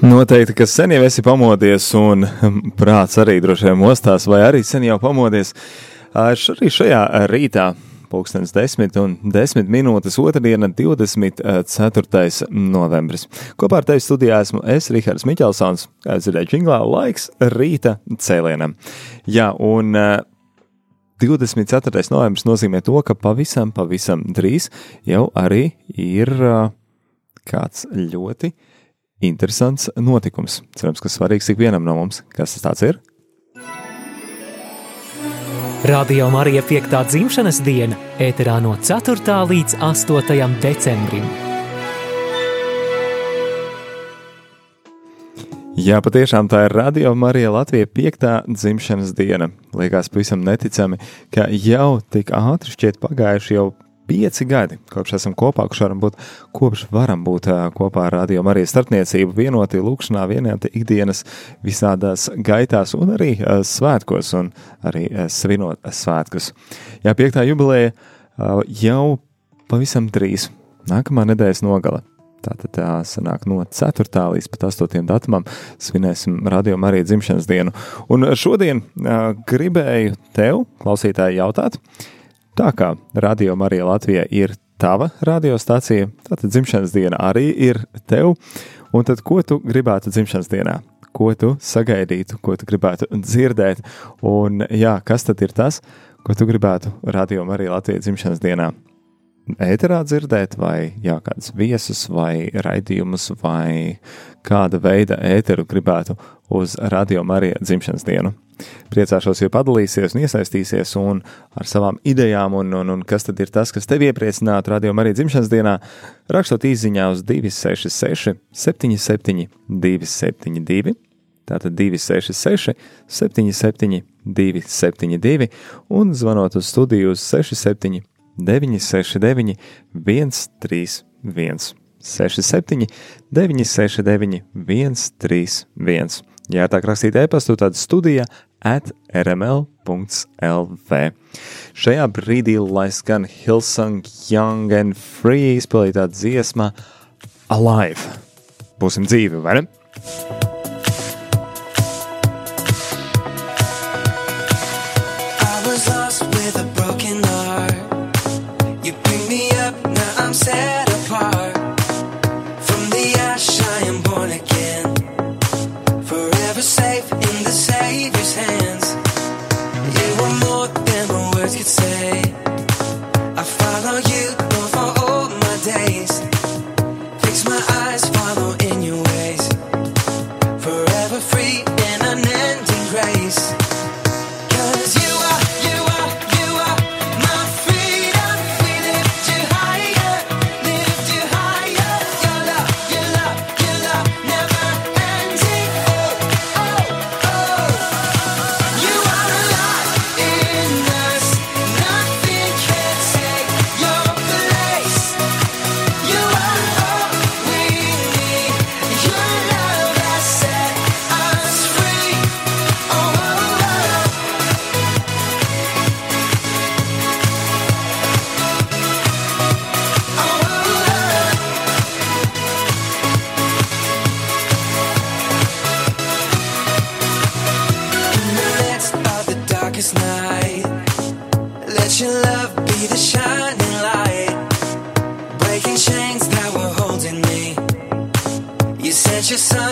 Noteikti, ka sen jau esi pamodies, un prāts arī droši vien mostās, vai arī sen jau pamodies. Arī šajā rītā, pulkstenis 10 un 10 minūtes, otrdiena, 24. novembris. Kopā ar tevi studijā esmu es, Rihards Miķelsons, kā jūs dzirdējāt, jinglā laiks rīta cēlienam. Jā, un 24. novembris nozīmē to, ka pavisam, pavisam drīz jau arī ir kāds ļoti interesants notikums. Cerams, ka svarīgs ikvienam no mums. Kas tas ir? Radio Marija 5. dzimšanas diena ēterā no 4. līdz 8. decembrim. Jā, patiešām tā ir Radio Marija Latvija 5. dzimšanas diena. Liekas, pavisam neticami, ka jau tik ātri šķiet pagājuši jau pieci gadi, kopš esam kopā, kurš varam būt, kopš varam būt kopā ar Radio Mariju starpniecību, vienoti lūkšanā, vienoti ikdienas visādās gaitās un arī svētkos un arī svinot svētkus. Jā, piektā jubileja jau pavisam drīz, nākamā nedēļas nogala. Tātad tā sanāk no 4. līdz pat 8. datumam svinēsim Radio Mariju dzimšanas dienu. Un šodien uh, gribēju tev, klausītāji, jautāt, uh, Tā kā Radio Marija Latvija ir tava radiostacija, tad dzimšanas diena arī ir tev. Un tad, ko tu gribētu dzimšanas dienā? Ko tu sagaidītu, ko tu gribētu dzirdēt? Un, jā, kas tad ir tas, ko tu gribētu Radio Marija Latvija dzimšanas dienā? Ēterā dzirdēt, vai jā, kādus viesus, vai raidījumus, vai kāda veida ēteru gribētu uz Radio Marija dzimšanas dienu. Priecāšos, ja padalīsies un iesaistīsies un ar savām idejām, un, un, un kas tad ir tas, kas tev iepriecinātu radio arī dzimšanas dienā, rakstot īsiņā uz 266, 77, 272. Tātad 266, 77, 272 un zvanot uz studiju uz 67, 969, 131, 67, 969, 131. Ja tā rakstīt e-pastu, tad studija at rml.lv. Šajā brīdī, lai skan Hilsung Young and Free izpildītā dziesma Alive. Būsim dzīvi, vai ne? sun.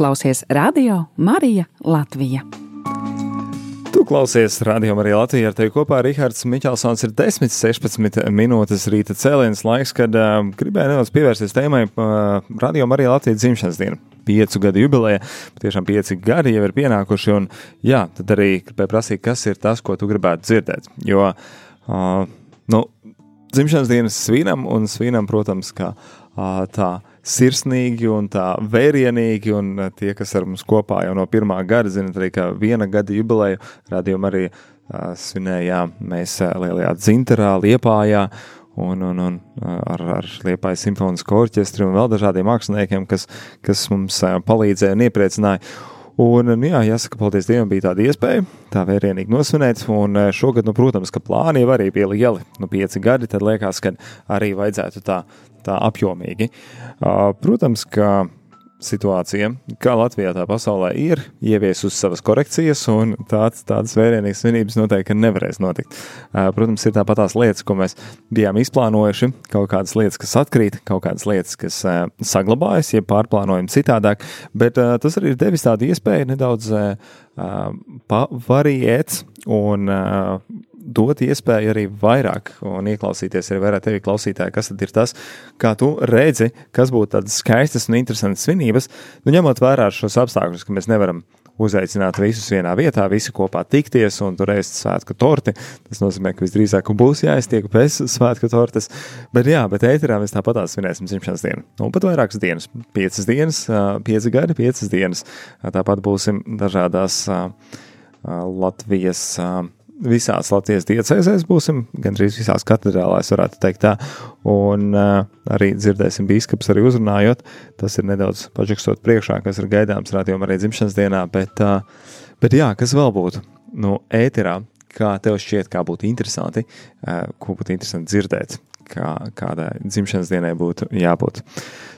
Klausies Radio Marija Latvija. Tu klausies Radio Marija Latvijā ar tevi kopā. Rihards Miķelsons ir 10-16 minūtes rīta cēlienas laiks, kad uh, gribēju nedaudz pievērsties tēmai uh, Radio Marija Latvijas dzimšanas dienu. Piecu gadu jubileja, tiešām pieci gadi jau ir pienākuši, un jā, tad arī gribēju prasīt, kas ir tas, ko tu gribētu dzirdēt. Jo, uh, nu, dzimšanas dienas svinam, un svinam, protams, kā uh, tā sirsnīgi un tā vērienīgi, un eh, tie, kas ar mums kopā jau no pirmā gada, zinat arī, ka viena gada jubileju radījuma arī uh, svinējām mēs uh, lielajā dzinterā, liepājā, un, un, un ar, ar Liepājas simfonisko orķestri un vēl dažādiem māksliniekiem, kas, kas mums uh, palīdzēja un iepriecināja. Un, nu, jā, jāsaka, paldies Dievam, bija tāda iespēja tā vērienīgi nosvinēt. Un šogad, nu, protams, ka plāni jau arī bija lieli. Nu, pieci gadi, tad liekas, ka arī vajadzētu tā tā apjomīgi. Protams, ka situācija, kā Latvijā tā pasaulē ir, ieviesusi savas korekcijas, un tāds, tādas vērienīgas svinības noteikti nevarēs notikt. Protams, ir tāpat tās lietas, ko mēs bijām izplānojuši, kaut kādas lietas, kas atkrīt, kaut kādas lietas, kas saglabājas, jeb pārplānojam citādāk, bet tas arī ir devis tādu iespēju nedaudz pavariēt un dot iespēju arī vairāk un ieklausīties arī vairāk tevi klausītāji, kas tad ir tas, kā tu redzi, kas būtu tādas skaistas un interesantas svinības, nu ņemot vērā šos apstākļus, ka mēs nevaram uzaicināt visus vienā vietā, visi kopā tikties un tur ēst svētku torti. Tas nozīmē, ka visdrīzāk būs jāiztiek bez svētku tortes. Bet jā, bet ēterā mēs tāpat svinēsim dzimšanas dienu. Un pat vairākas dienas, piecas dienas, pieci gadi, piecas dienas. Tāpat būsim dažādās Latvijas visās Latvijas diecēzēs būsim, gandrīz visās katedrālēs, varētu teikt tā. Un uh, arī dzirdēsim biskups arī uzrunājot. Tas ir nedaudz paģekstot priekšā, kas ir gaidāms rādījumā arī dzimšanas dienā. Bet, uh, bet jā, kas vēl būtu? Nu, ēterā, kā tev šķiet, kā būtu interesanti, uh, ko būtu interesanti dzirdēt, kā, kādai dzimšanas dienai būtu jābūt.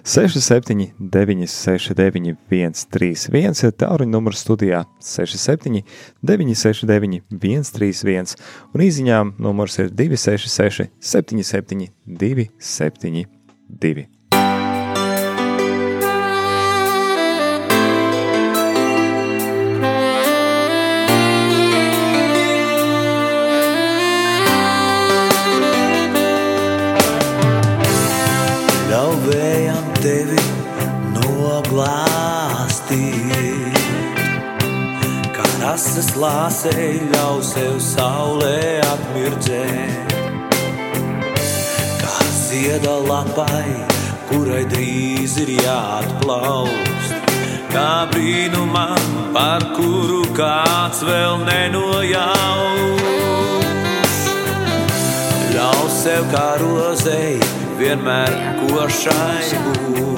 67, 969, 131, ir tāluņa numurs studijā 67, 969, 131, un īsiņām numurs ir 266, 77, 272. Noglāstīt. Kā rases lāsei ļauj sev saulē atmirdzēt. Kā zieda lapai, kurai drīz ir jāatplaust. Kā brīnumam, par kuru kāds vēl nenojaus. Ļauj sev kā rozei vienmēr košai būt.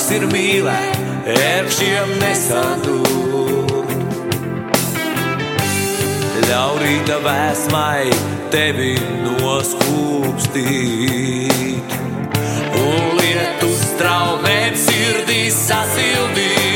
Laiks ir mīlēt, ērkšķiem nesadūt. Ļauj rīta vēsmai tevi noskūpstīt. Un lietu straumēm sirdī sasildīt.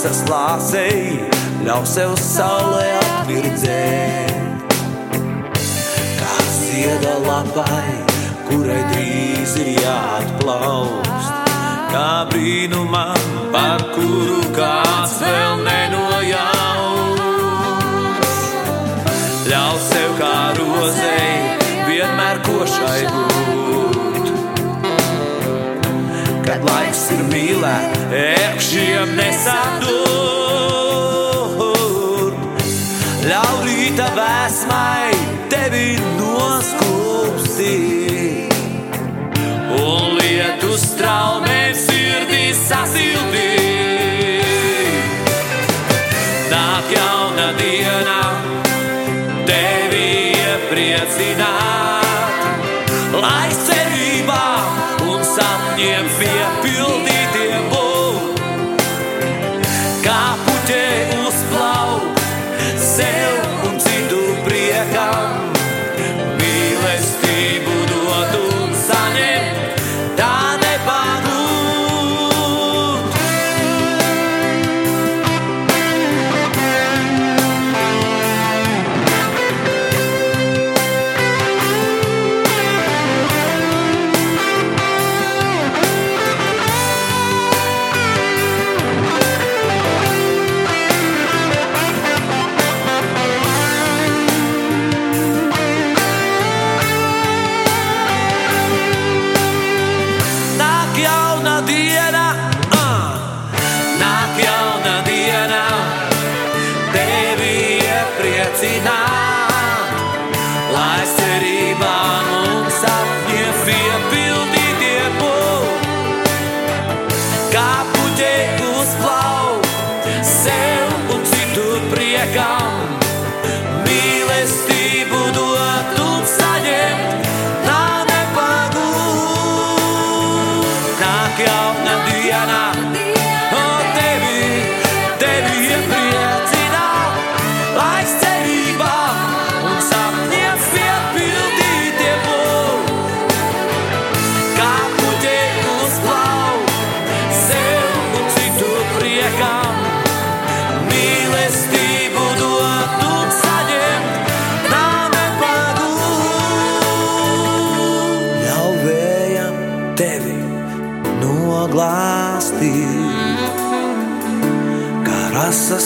Kā asas lāsei, ļauj sev saulē atmirdzēt. Kā zieda lapai, kurai drīz ir jāatplaust, kā brīnumam, par kuru kāds vēl Kad laiks ir mīlēt, ērkšķiem nesadur. Ļauj rīta vēsmai tevi noskūpstīt. Un lietu straumēm sirdī sasildīt. Nāk jauna diena, tevi iepriecināt, lai cerībā тебе пил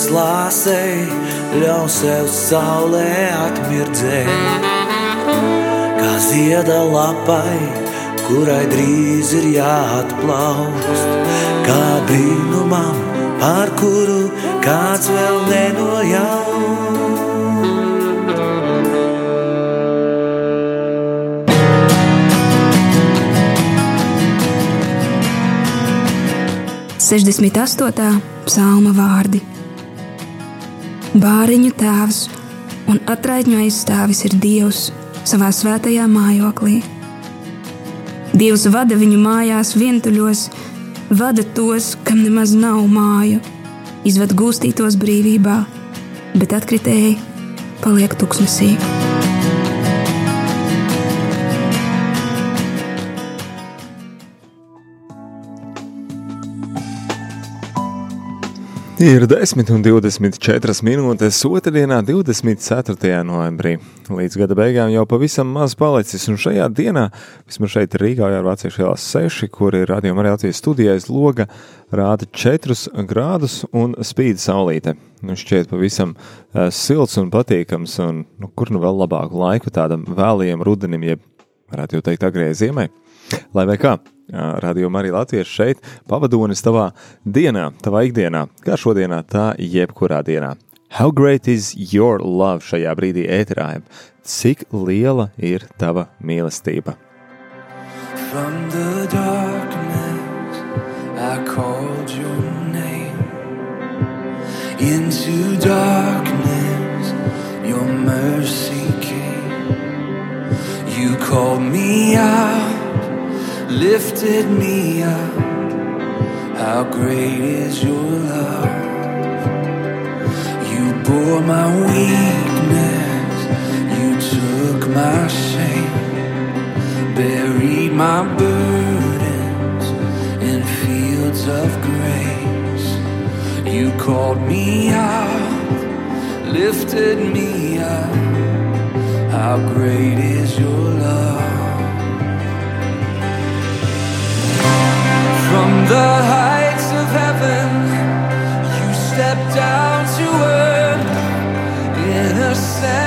rasas lāsei, ļauj sev saulē atmirdzēt, kā zieda lapai, kurai drīz ir jāatplaust, kā brīnumam, par kuru kāds vēl nenojaut. 68. psalma vārdi. Bāriņu tēvs un atraitņu aizstāvis ir Dievs savā svētajā mājoklī. Dievs vada viņu mājās vientuļos, vada tos, kam nemaz nav māju, izved gūstītos brīvībā, bet atkritēji paliek tuksnesī. Ir 10 un 24 minūtes otrdienā, 24. novembrī. Līdz gada beigām jau pavisam maz palicis, un šajā dienā, vismaz šeit Rīgā jau ir Vāciešu ielās 6, kur ir radījuma arī Latvijas studijais loga, rāda 4 grādus un spīd saulīte. Nu, šķiet pavisam uh, silts un patīkams, un nu, kur nu vēl labāku laiku tādam vēlajam rudenim, jeb varētu jau teikt agrējai ziemai. Lai vai kā, radījumā arī Latvijas šeit, pavadonis tavā dienā, tavā ikdienā, kā šodienā, tā jebkurā dienā. How great is your love šajā brīdī ēterā? Cik liela ir tava mīlestība? From the darkness, I called your name. Into darkness, your mercy came. You called me out, lifted me up. How great is your love? You bore my weakness, you took my shame buried my burdens in fields of grace. You called me out, lifted me up. How great is your love? From the heights of heaven, you stepped down to earth. Perfection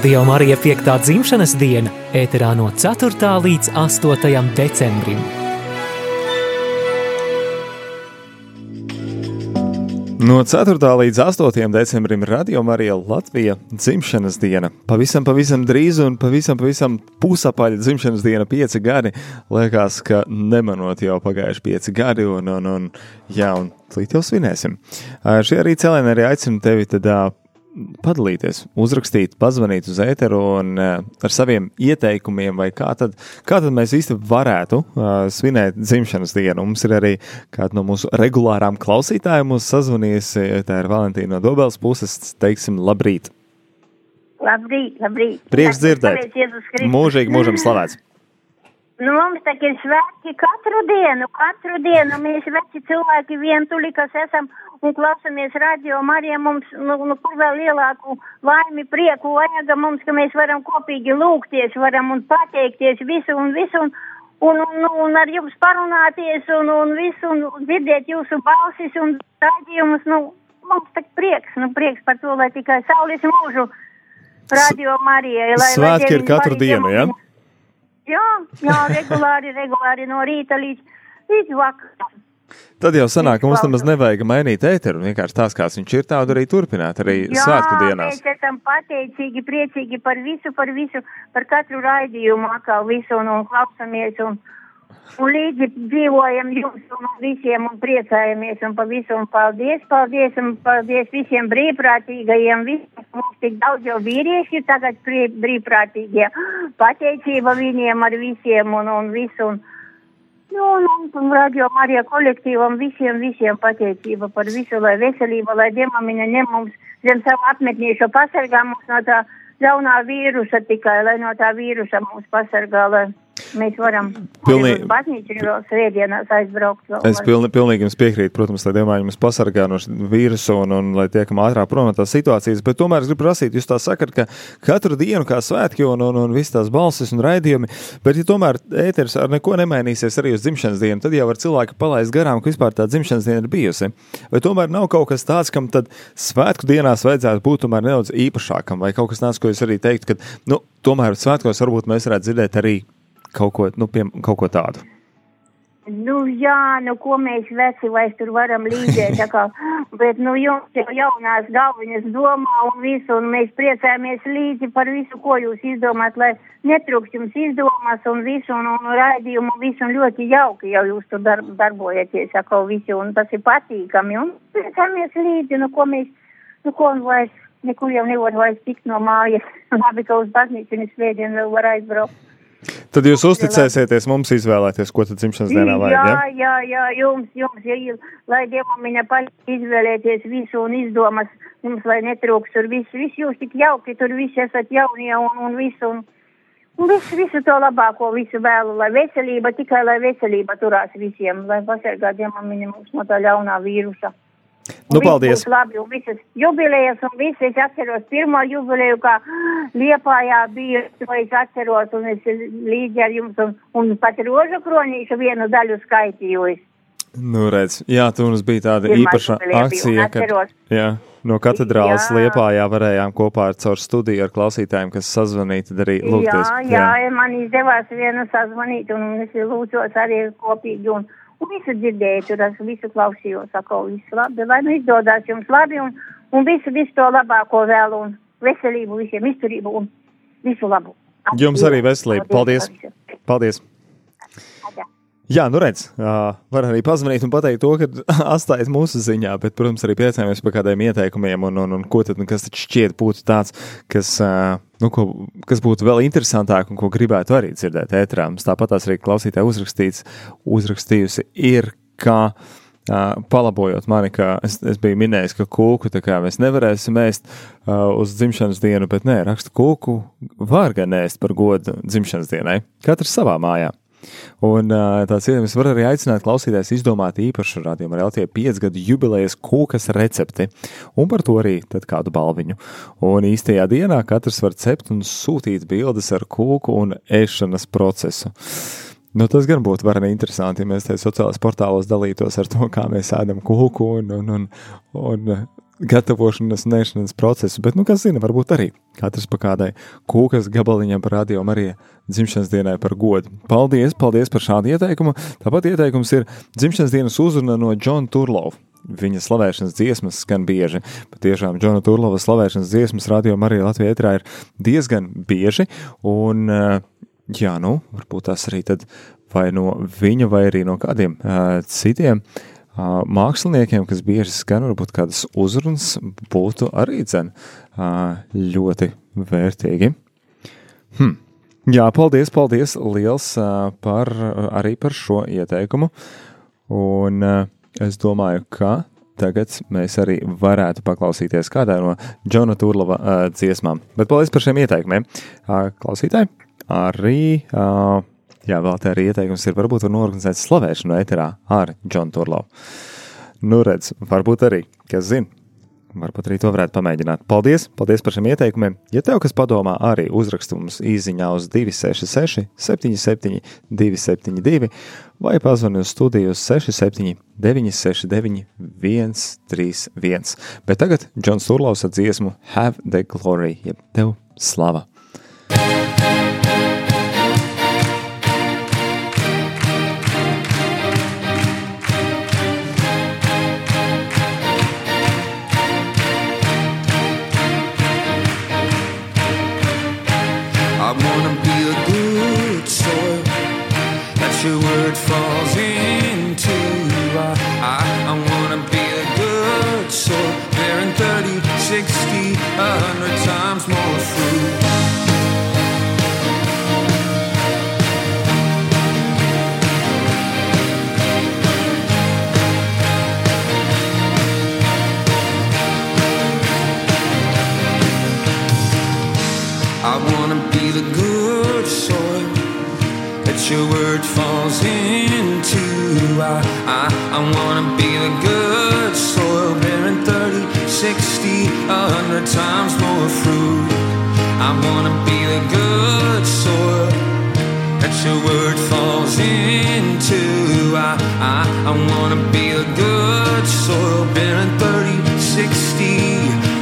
Radio Marija 5. dzimšanas diena ēterā no 4. līdz 8. decembrim. No 4. līdz 8. decembrim Radio Marija Latvija dzimšanas diena. Pavisam, pavisam drīz un pavisam, pavisam pusapaļa dzimšanas diena, pieci gadi. Liekas, ka nemanot jau pagājuši pieci gadi, un, un, un, jā, un tūlīt jau svinēsim. Šī arī cēlēna arī aicina tevi tad padalīties, uzrakstīt, pazvanīt uz ēteru un ā, ar saviem ieteikumiem, vai kā tad, kā tad mēs īsti varētu uh, svinēt dzimšanas dienu. Mums ir arī kāda no mūsu regulārām klausītājiem mūs sazvanījusi, tā ir Valentīna no Dobels puses, teiksim, labrīt. Labrīt, labrīt. Prieks dzirdēt. Mūžīgi mūžam slavēts. Nu, mums tā ir svētki katru dienu, katru dienu. Mēs veci cilvēki vientuļi, kas esam un klausamies radio Marija, mums, nu, nu, kur vēl lielāku laimi, prieku vajag mums, ka mēs varam kopīgi lūgties, varam un pateikties visu un visu. Un, Un, un, un ar jums parunāties, un, un visu, un dzirdēt jūsu balsis un raidījumus, nu, mums tak prieks, nu, prieks par to, lai tikai saules mūžu radio lai Svētki ir katru dienu, ja? Jā, jā, regulāri, regulāri no rīta līdz, līdz vakaram. Tad jau sanāk, ka mums nemaz nevajag mainīt ēteru. Vienkārši tās, kāds viņš ir, tādu arī turpināt, arī Jā, svētku dienās. mēs esam pateicīgi, priecīgi par visu, par visu, par katru raidījumu, atkal visu, un, un klausamies, un, un līdzi dzīvojam jums un visiem, un priecājamies, un pa visu, un paldies, paldies, un paldies visiem brīvprātīgajiem, visiem, mums tik daudz jau vīrieši tagad brī- brīvprātīgie, pateicība viņiem ar visiem, un, un visu, un, Nu, un, un, un radio Marija kolektīvam visiem, visiem pateicība par visu, lai veselība, lai diemamiņa ņem mums zem savu apmetnīšu pasargā mums no tā ļaunā vīrusa tikai, lai no tā vīrusa mums pasargā, lai Mēs varam Pilnīgi- baznīcu vēl svētdienās aizbraukt. Vēl Es var. pilni, pilnīgi jums piekrītu, protams, lai Dievmāji mums pasargā no šī vīrusa un, un lai tiekam ātrāk prom no tās situācijas, bet tomēr es gribu prasīt, jūs tā sakat, ka katru dienu kā svētki un, un, un visas tās balsis un raidījumi, bet ja tomēr ēters ar neko nemainīsies arī uz dzimšanas dienu, tad jau var cilvēki palaist garām, ka vispār tā dzimšanas diena ir bijusi. Vai tomēr nav kaut kas tāds, kam tad svētku dienās vajadzētu būt tomēr nedaudz īpašākam, vai kaut kas tāds, ko jūs arī teiktu, ka, nu, tomēr svētkos varbūt mēs varētu dzirdēt arī kaut ko, nu, pie, kaut ko tādu. Nu, jā, nu, ko mēs veci vairs tur varam līdzēt, tā kā, bet, nu, jums jau jaunās galviņas domā un visu, un mēs priecājamies līdzi par visu, ko jūs izdomāt, lai netrūkst jums izdomas un visu, un, un raidījumu, visu, un ļoti jauki jau jūs tur darb, darbojaties, kā visi, un tas ir patīkami, un priecājamies līdzi, nu, ko mēs, nu, ko un vairs, nekur jau nevar vairs tikt no mājas, labi, ka uz baznīcu un svētdien vēl var aizbraukt. Tad jūs uzticēsieties mums izvēlēties, ko tad dzimšanas dienā vajag. Jā, Ja? jā, jā, jums, jums, ja, lai Dievam viņa paļ izvēlēties visu un izdomas, jums, lai netrūks tur viss, viss jūs tik jauki, tur visi esat jaunie un, un visu, un, un visu, visu to labāko, visu vēlu, lai veselība, tikai lai veselība turās visiem, lai pasargā Dievam viņa mums no tā ļaunā vīrusa. Nu, paldies. Labi, un visas jubilejas, un visas es atceros pirmo jubileju, kā Liepājā bija, to es atceros, un es līdzi ar jums, un, un pat rožu kronīšu vienu daļu skaitīju. Nu, redz, jā, tur mums bija tāda Pirmā īpaša akcija, kad jā, no katedrāles Jā. liepājā varējām kopā ar caur studiju ar klausītājiem, kas sazvanīja, tad arī lūgties. Jā, jā, jā, man izdevās vienu sazvanīt, un es lūdzos arī kopīgi, un, un visu dzirdēju, tur es visu klausījos, sako, visu labi, lai nu izdodas jums labi, un, un visu, visu to labāko vēl, un veselību visiem, izturību, un visu labu. Jums arī veselība. Paldies! Paldies! Jā, nu redz, ā, var arī pazvanīt un pateikt to, ka atstājiet mūsu ziņā, bet, protams, arī priecājamies par kādiem ieteikumiem un, un, un ko tad, nu, kas tad šķiet būtu tāds, kas, ā, nu, ko, kas būtu vēl interesantāk un ko gribētu arī dzirdēt ētrā. Mums tāpat arī klausītāji uzrakstīts, uzrakstījusi ir, kā Uh, palabojot mani, ka es, es biju minējis, ka kūku mēs nevarēsim ēst uh, uz dzimšanas dienu, bet nē, raksta kūku var gan ēst par godu dzimšanas dienai. Katrs savā mājā. Un tāds iedomājums var arī aicināt klausītājs izdomāt īpašu radījumu ar LT 5 gadu jubilejas kūkas recepti, un par to arī tad kādu balviņu. Un īstajā dienā katrs var cept un sūtīt bildes ar kūku un ēšanas procesu. Nu, tas gan būtu varbūt interesanti, ja mēs tajos sociālajos portālos dalītos ar to, kā mēs ēdam kūku un, un, un, un gatavošanas un ēšanas procesu. Bet, nu, kas zina, varbūt arī katrs pa kādai kūkas gabaliņam par radio Mariju dzimšanas dienai par godu. Paldies, paldies par šādu ieteikumu. Tāpat ieteikums ir dzimšanas dienas uzruna no Džona Turlova. Viņa slavēšanas dziesmas skan bieži. Patiešām Džona Turlova slavēšanas dziesmas radio Marija Latvijā ētrā ir diezgan bieži. Un, uh, Jā, nu, varbūt tas arī tad vai no viņa, vai arī no kādiem uh, citiem uh, māksliniekiem, kas bieži skan, varbūt kādas uzrunas, būtu arī dzen ļoti vērtīgi. Hm. Jā, paldies, paldies liels par, arī par šo ieteikumu. Un es domāju, ka tagad mēs arī varētu paklausīties kādā no Džona Turlava uh, dziesmām. Bet paldies par šiem ieteikumiem. Uh, klausītāji, arī, uh, jā, vēl tā arī ieteikums ir, varbūt var norganizēt slavēšanu eterā ar Džonu Turlavu. Nu, redz, varbūt arī, kas zina. Varbūt arī to varētu pamēģināt. Paldies, paldies par šiem ieteikumiem. Ja tev kas padomā, arī uzrakst mums īsiņā uz 266, 77, 272 vai pazvani uz studiju uz 67, 969, 131. Bet tagad Džons Turlaus ar dziesmu Have the Glory, jeb tev slava. Into. I, I, I wanna be the good soil bearing 30, 60, a hundred times more fruit. I wanna be the good soil that your word falls into. I, I, I wanna be the good soil bearing 30, 60,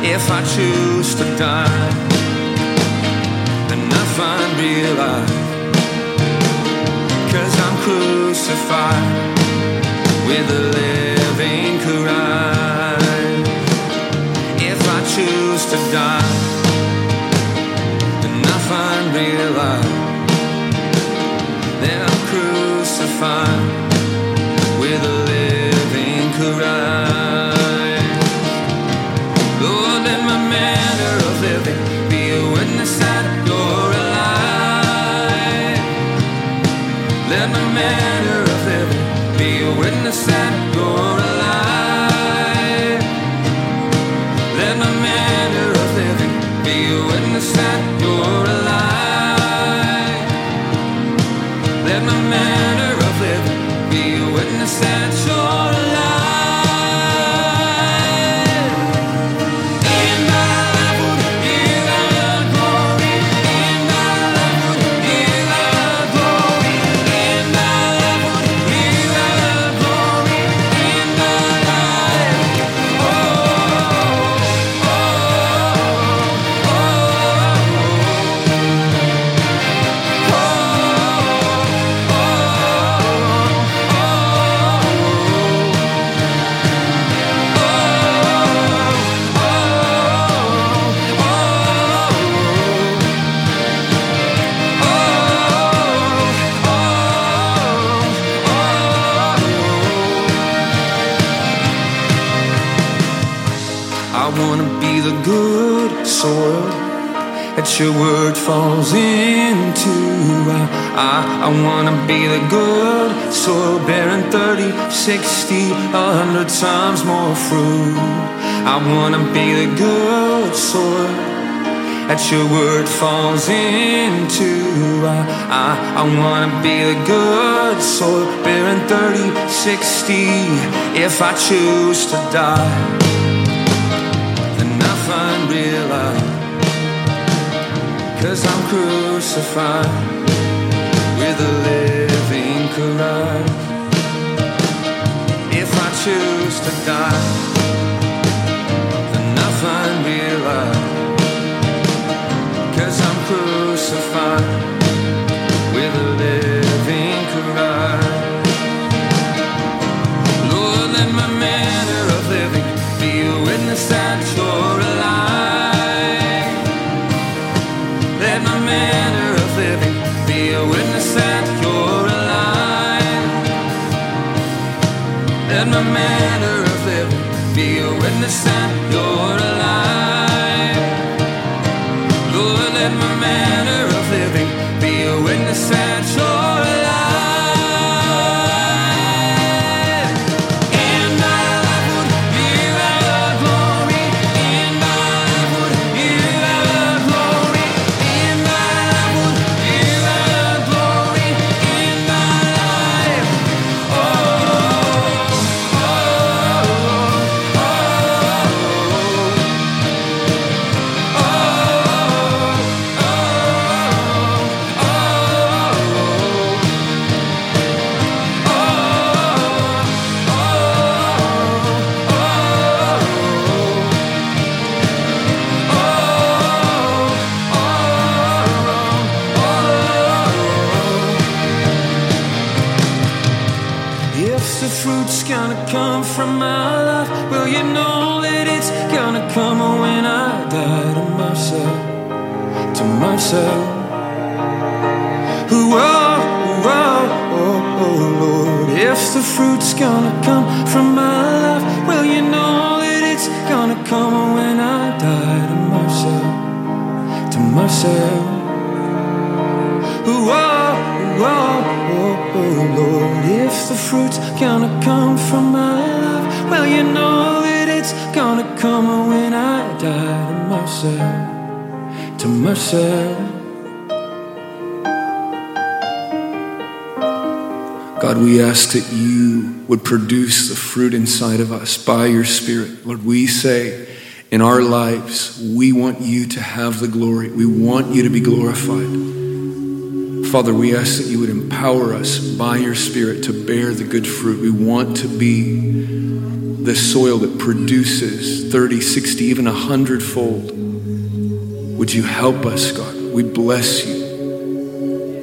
if I choose to die. Crucified with a living Quran. If I choose to die, soil bearing 30, 60, a hundred times more fruit. I wanna be the good soil that your word falls into. I, I, I wanna be the good soil bearing 30, 60, if I choose to die then I find real life. Cause I'm crucified with a living if I choose to die then nothing cause I'm crucified. Myself. Lord. If the fruit's gonna come from my life, well, you know that it's gonna come when I die to myself, to myself. God, we ask that you would produce the fruit inside of us by your Spirit. Lord, we say in our lives, we want you to have the glory. We want you to be glorified. Father, we ask that you would empower us by your Spirit to bear the good fruit. We want to be the soil that produces 30, 60, even a hundredfold. Would you help us, God? We bless you.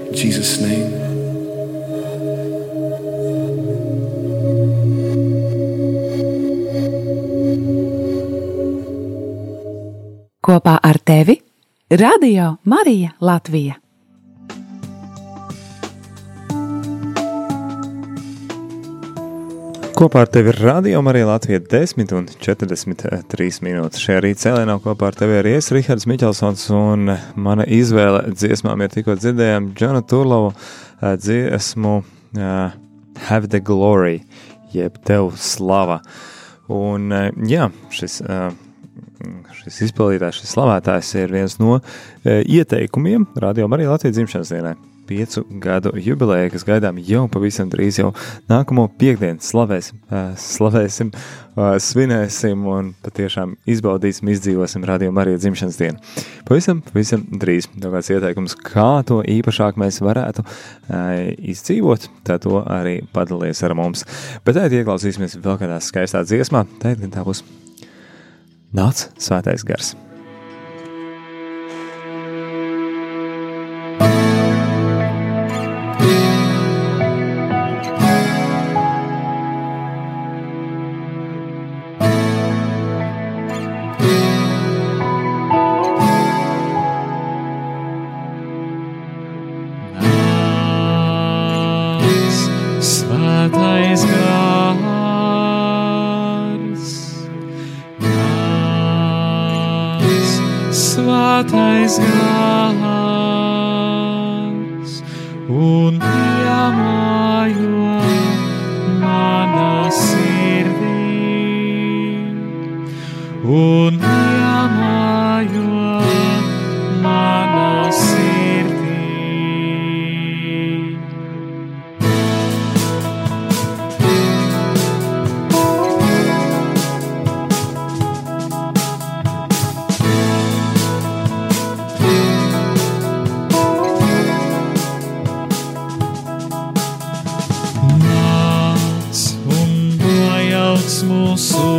In Jesus' name. Kopā ar tevi Radio Marija Latvija. Kopā ar tevi ir radio arī Latvija 10 un 43 minūtes. Šajā rīta cēlienā kopā ar tevi arī es, Rihards Miķelsons, un mana izvēle dziesmām ir tikko dzirdējām Džona Turlovu eh, dziesmu uh, Have the Glory, jeb Tev slava. Un uh, jā, šis, uh, šis izpildītājs, šis slavētājs ir viens no uh, ieteikumiem radio arī Latvijas dzimšanas dienai piecu gadu jubileja, kas gaidām jau pavisam drīz, jau nākamo piekdienu slavēsim, slavēsim, svinēsim un patiešām izbaudīsim, izdzīvosim radiomu arī dzimšanas dienu. Pavisam, pavisam drīz. Tev kāds ieteikums, kā to īpašāk mēs varētu izdzīvot, tad to arī padalies ar mums. Bet tagad ieklausīsimies vēl kādā skaistā dziesmā, tagad tā būs Nāc svētais gars. sou.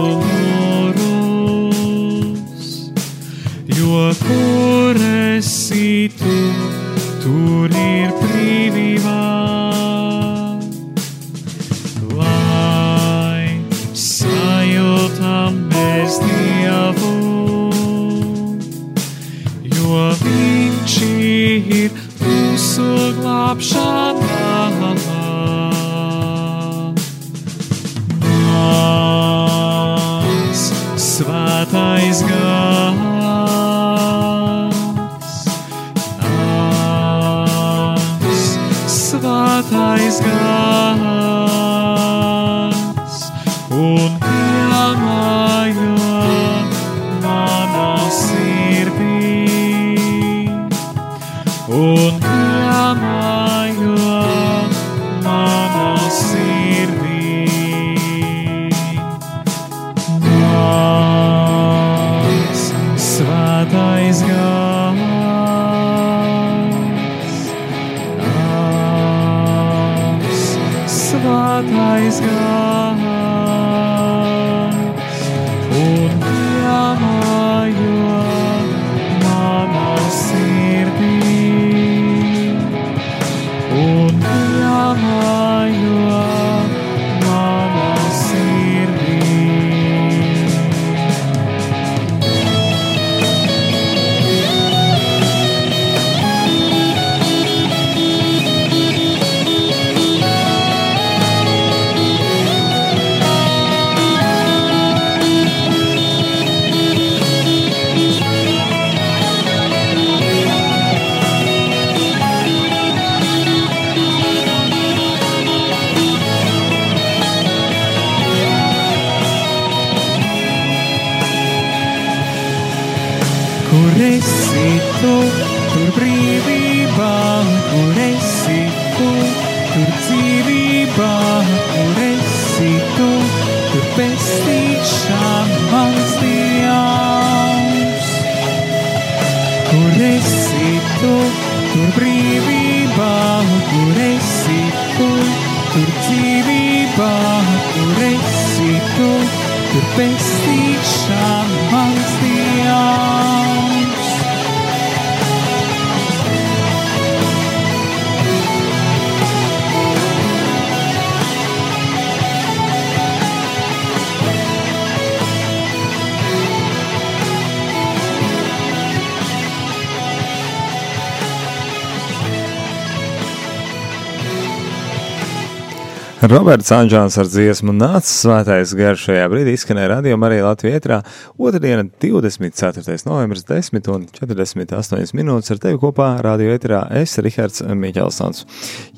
Roberts Anģēns ar dziesmu nāca svētais garš šajā brīdī izskanēja radio arī Latvijā ietrā. Otradiena, 24. novembris, 10 un 48 minūtes ar tevi kopā radio ietrā. Es, Rihards Miķelsons.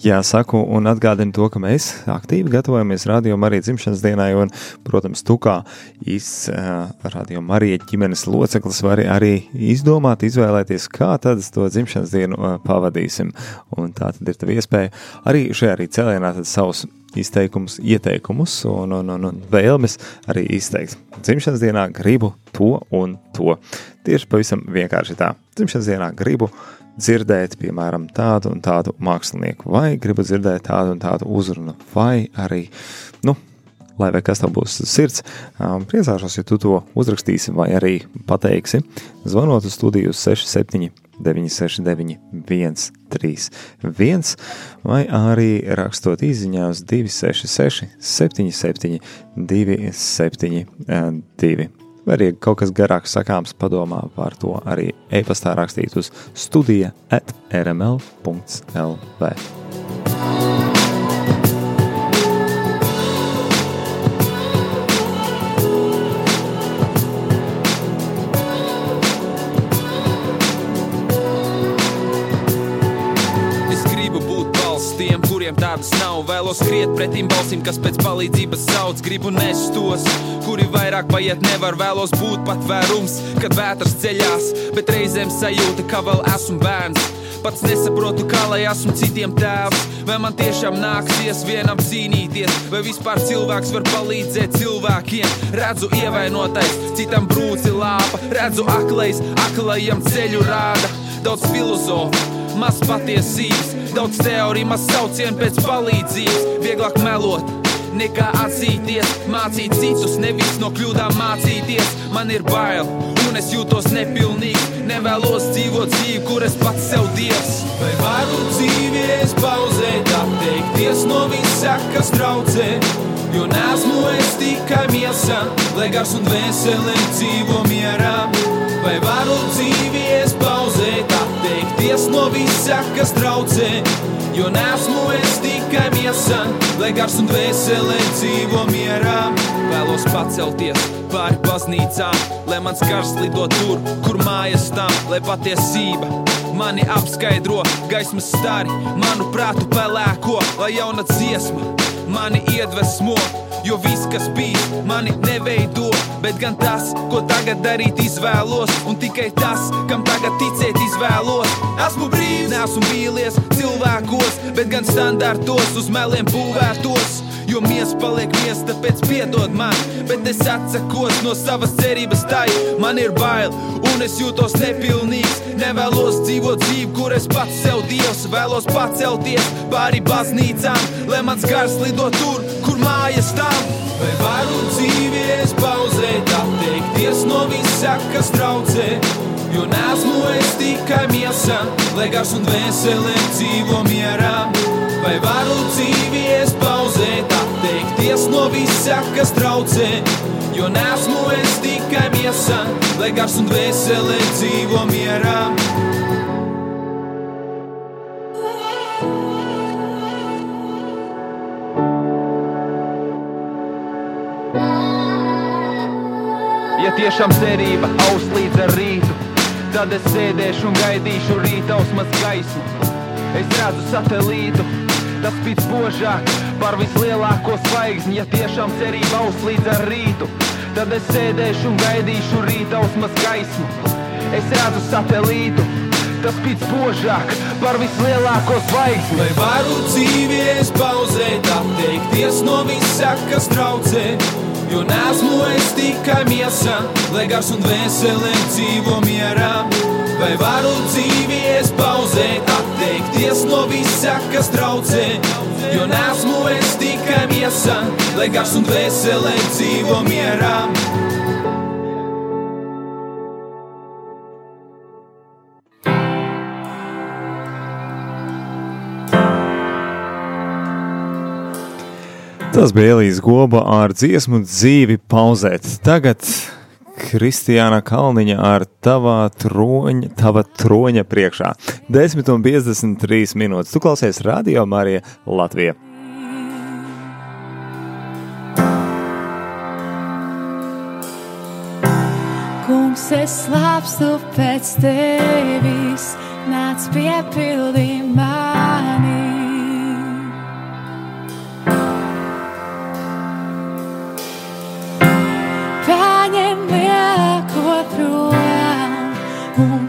Jā, saku un atgādinu to, ka mēs aktīvi gatavojamies radio arī dzimšanas dienai un, protams, tu kā īsts uh, radio Marija ģimenes loceklis vari arī izdomāt, izvēlēties, kā tad to dzimšanas dienu uh, pavadīsim. Un tā tad ir tev iespēja arī šajā arī cēlienā tad savus izteikumus, ieteikumus un, un, un, un vēlmes arī izteikt. Dzimšanas dienā gribu to un to. Tieši pavisam vienkārši tā. Dzimšanas dienā gribu dzirdēt, piemēram, tādu un tādu mākslinieku, vai gribu dzirdēt tādu un tādu uzrunu, vai arī, nu, lai vai kas tev būs sirds, um, priecāšos, ja tu to uzrakstīsi vai arī pateiksi, zvanot uz studiju 67 969, 131, vai arī rakstot īsiņā uz 266, 77, 272. Vai arī kaut kas garāks sakāms, padomā par to arī e-pastā rakstīt uz studija at rml.lv. kuriem tādas nav. Vēlos skriet pretim balsīm, kas pēc palīdzības sauc. Gribu nest tos, kuri vairāk paiet nevar. Vēlos būt patvērums, kad vētras ceļās, bet reizēm sajūta, ka vēl esmu bērns. Pats nesaprotu, kā lai esmu citiem tēvs. Vai man tiešām nāksies vienam cīnīties, vai vispār cilvēks var palīdzēt cilvēkiem? Redzu ievainotais, citam brūci lāpa, redzu aklais, aklajam ceļu rāda. Daudz filozofu, maz patiesības, daudz teoriju, maz saucienu pēc palīdzības. Vieglāk melot, nekā atzīties, mācīt citus, nevis no kļūdām mācīties. Man ir bail, un es jūtos nepilnīgs. Nevēlos dzīvot dzīvi, kur es pats sev dievs. Vai varu dzīvies pauzēt, atteikties no visa, kas traucē? Jo nesmu es tikai miesa, lai gars un veseli dzīvo mierā. Vai varu dzīvies pauzēt, atteikties no visa, kas traucē? Jo nesmu es tikai miesa, lai gars un veseli dzīvo mierā. Vēlos pacelties pāri baznīcām, lai mans gars lido tur, kur mājas stāv, lai patiesība mani apskaidro gaismas stari, manu prātu pelēko, lai jauna dziesma mani iedvesmo. Jo viss, kas bija, mani neveido, bet gan tas, ko tagad darīt, izvēlos. Un tikai tas, kam tagad ticēt, izvēlos. Esmu brīvs, nesmu vīlies cilvēkos, bet gan standartos uz meliem būvētos. Jo mies paliek mies, tāpēc piedod man, bet es atsakos no savas cerības tai. Man ir bail, un es jūtos nepilnīgs. Nevēlos dzīvot dzīvi, kur es pats sev dievs, vēlos pacelties pāri baznīcām, lai mans gars lido tur, kur mājas stāv. Vai varu dzīvies pauzēt, atteikties no visa, kas traucē? Jo nesmu es tikai miesa, lai gars un veseli dzīvo mierā. Vai varu dzīvies pauzēt, atteikties no visa, kas traucē? Jo nesmu es tikai miesa, lai gars un veseli dzīvo mierā. Ja tiešām cerība aus līdz ar rītu, tad es sēdēšu un gaidīšu rītausmas gaismu. Es redzu satelītu, tas spīd spožāk par vislielāko zvaigzni. Ja tiešām cerība aus līdz ar rītu, tad es sēdēšu un gaidīšu rītausmas gaismu. Es redzu satelītu, kas spīd spožāk par vislielāko zvaigzni. Vai varu dzīvies pauzēt, atteikties no visa, kas traucē? Jo nesmu es tikai miesa, lai gars un dvēsele dzīvo mierā. Vai varu dzīvies pauzēt, atteikties no visa, kas traucē? Jo nesmu es tikai miesa, lai gars un dvēsele dzīvo mierā. Tas bija Elīze Goba ar dziesmu dzīvi pauzēt. Tagad Kristiāna Kalniņa ar tavā troņa, tava troņa priekšā. 10 un 53 minūtes. Tu klausies Radio Marija Latvija. Kungs, es slāpstu pēc tevis, nāc piepildī throughout.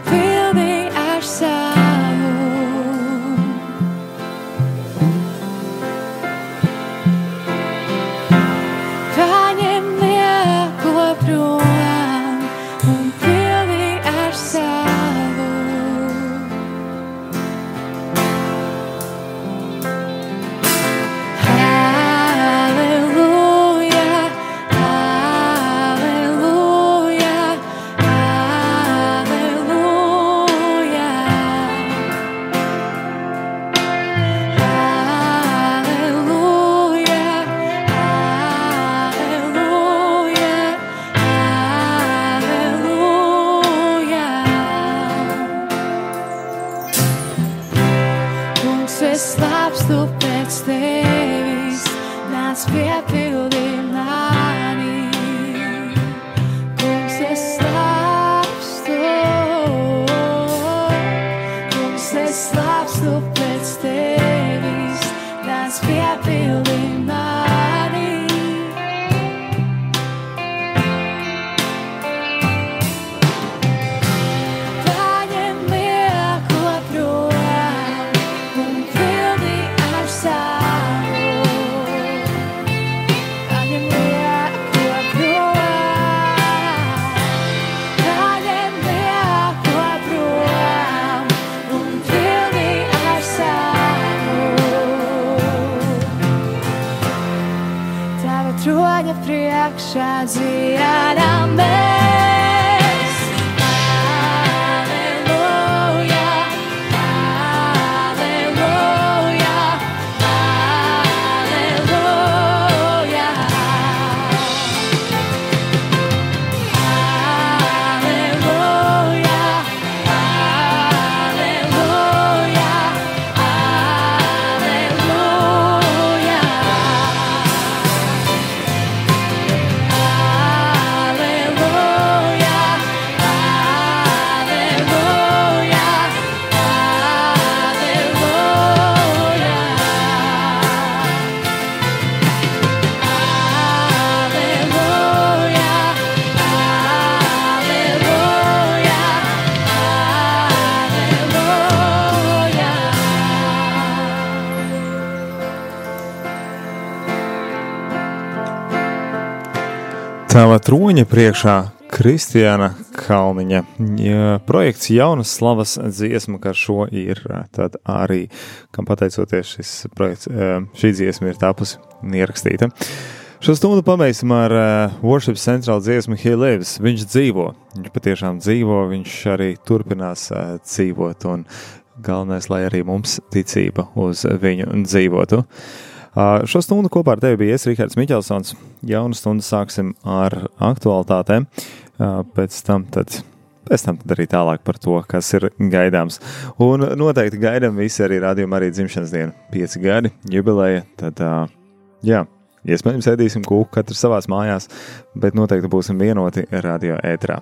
Troņa priekšā Kristiāna Kalniņa. Projekts Jaunas slavas dziesma, kā šo ir tad arī, kam pateicoties šis projekts, eh, šī dziesma ir tapusi ierakstīta. Šo stundu pabeigsim ar uh, Worship Central dziesmu He Lives. Viņš dzīvo, viņš patiešām dzīvo, viņš arī turpinās uh, dzīvot, un galvenais, lai arī mums ticība uz viņu dzīvotu. Uh, šo stundu kopā ar tevi bija es, Rihards Miķelsons. Jaunu stundu sāksim ar aktualitātēm, pēc tam tad. Pēc tam arī tālāk par to, kas ir gaidāms. Un noteikti gaidām visi arī rādījuma arī dzimšanas dienu. Pieci gadi, jubileja. Tad, uh, jā, iespējams, ēdīsim kūku katrs savās mājās, bet noteikti būsim vienoti radio ētrā.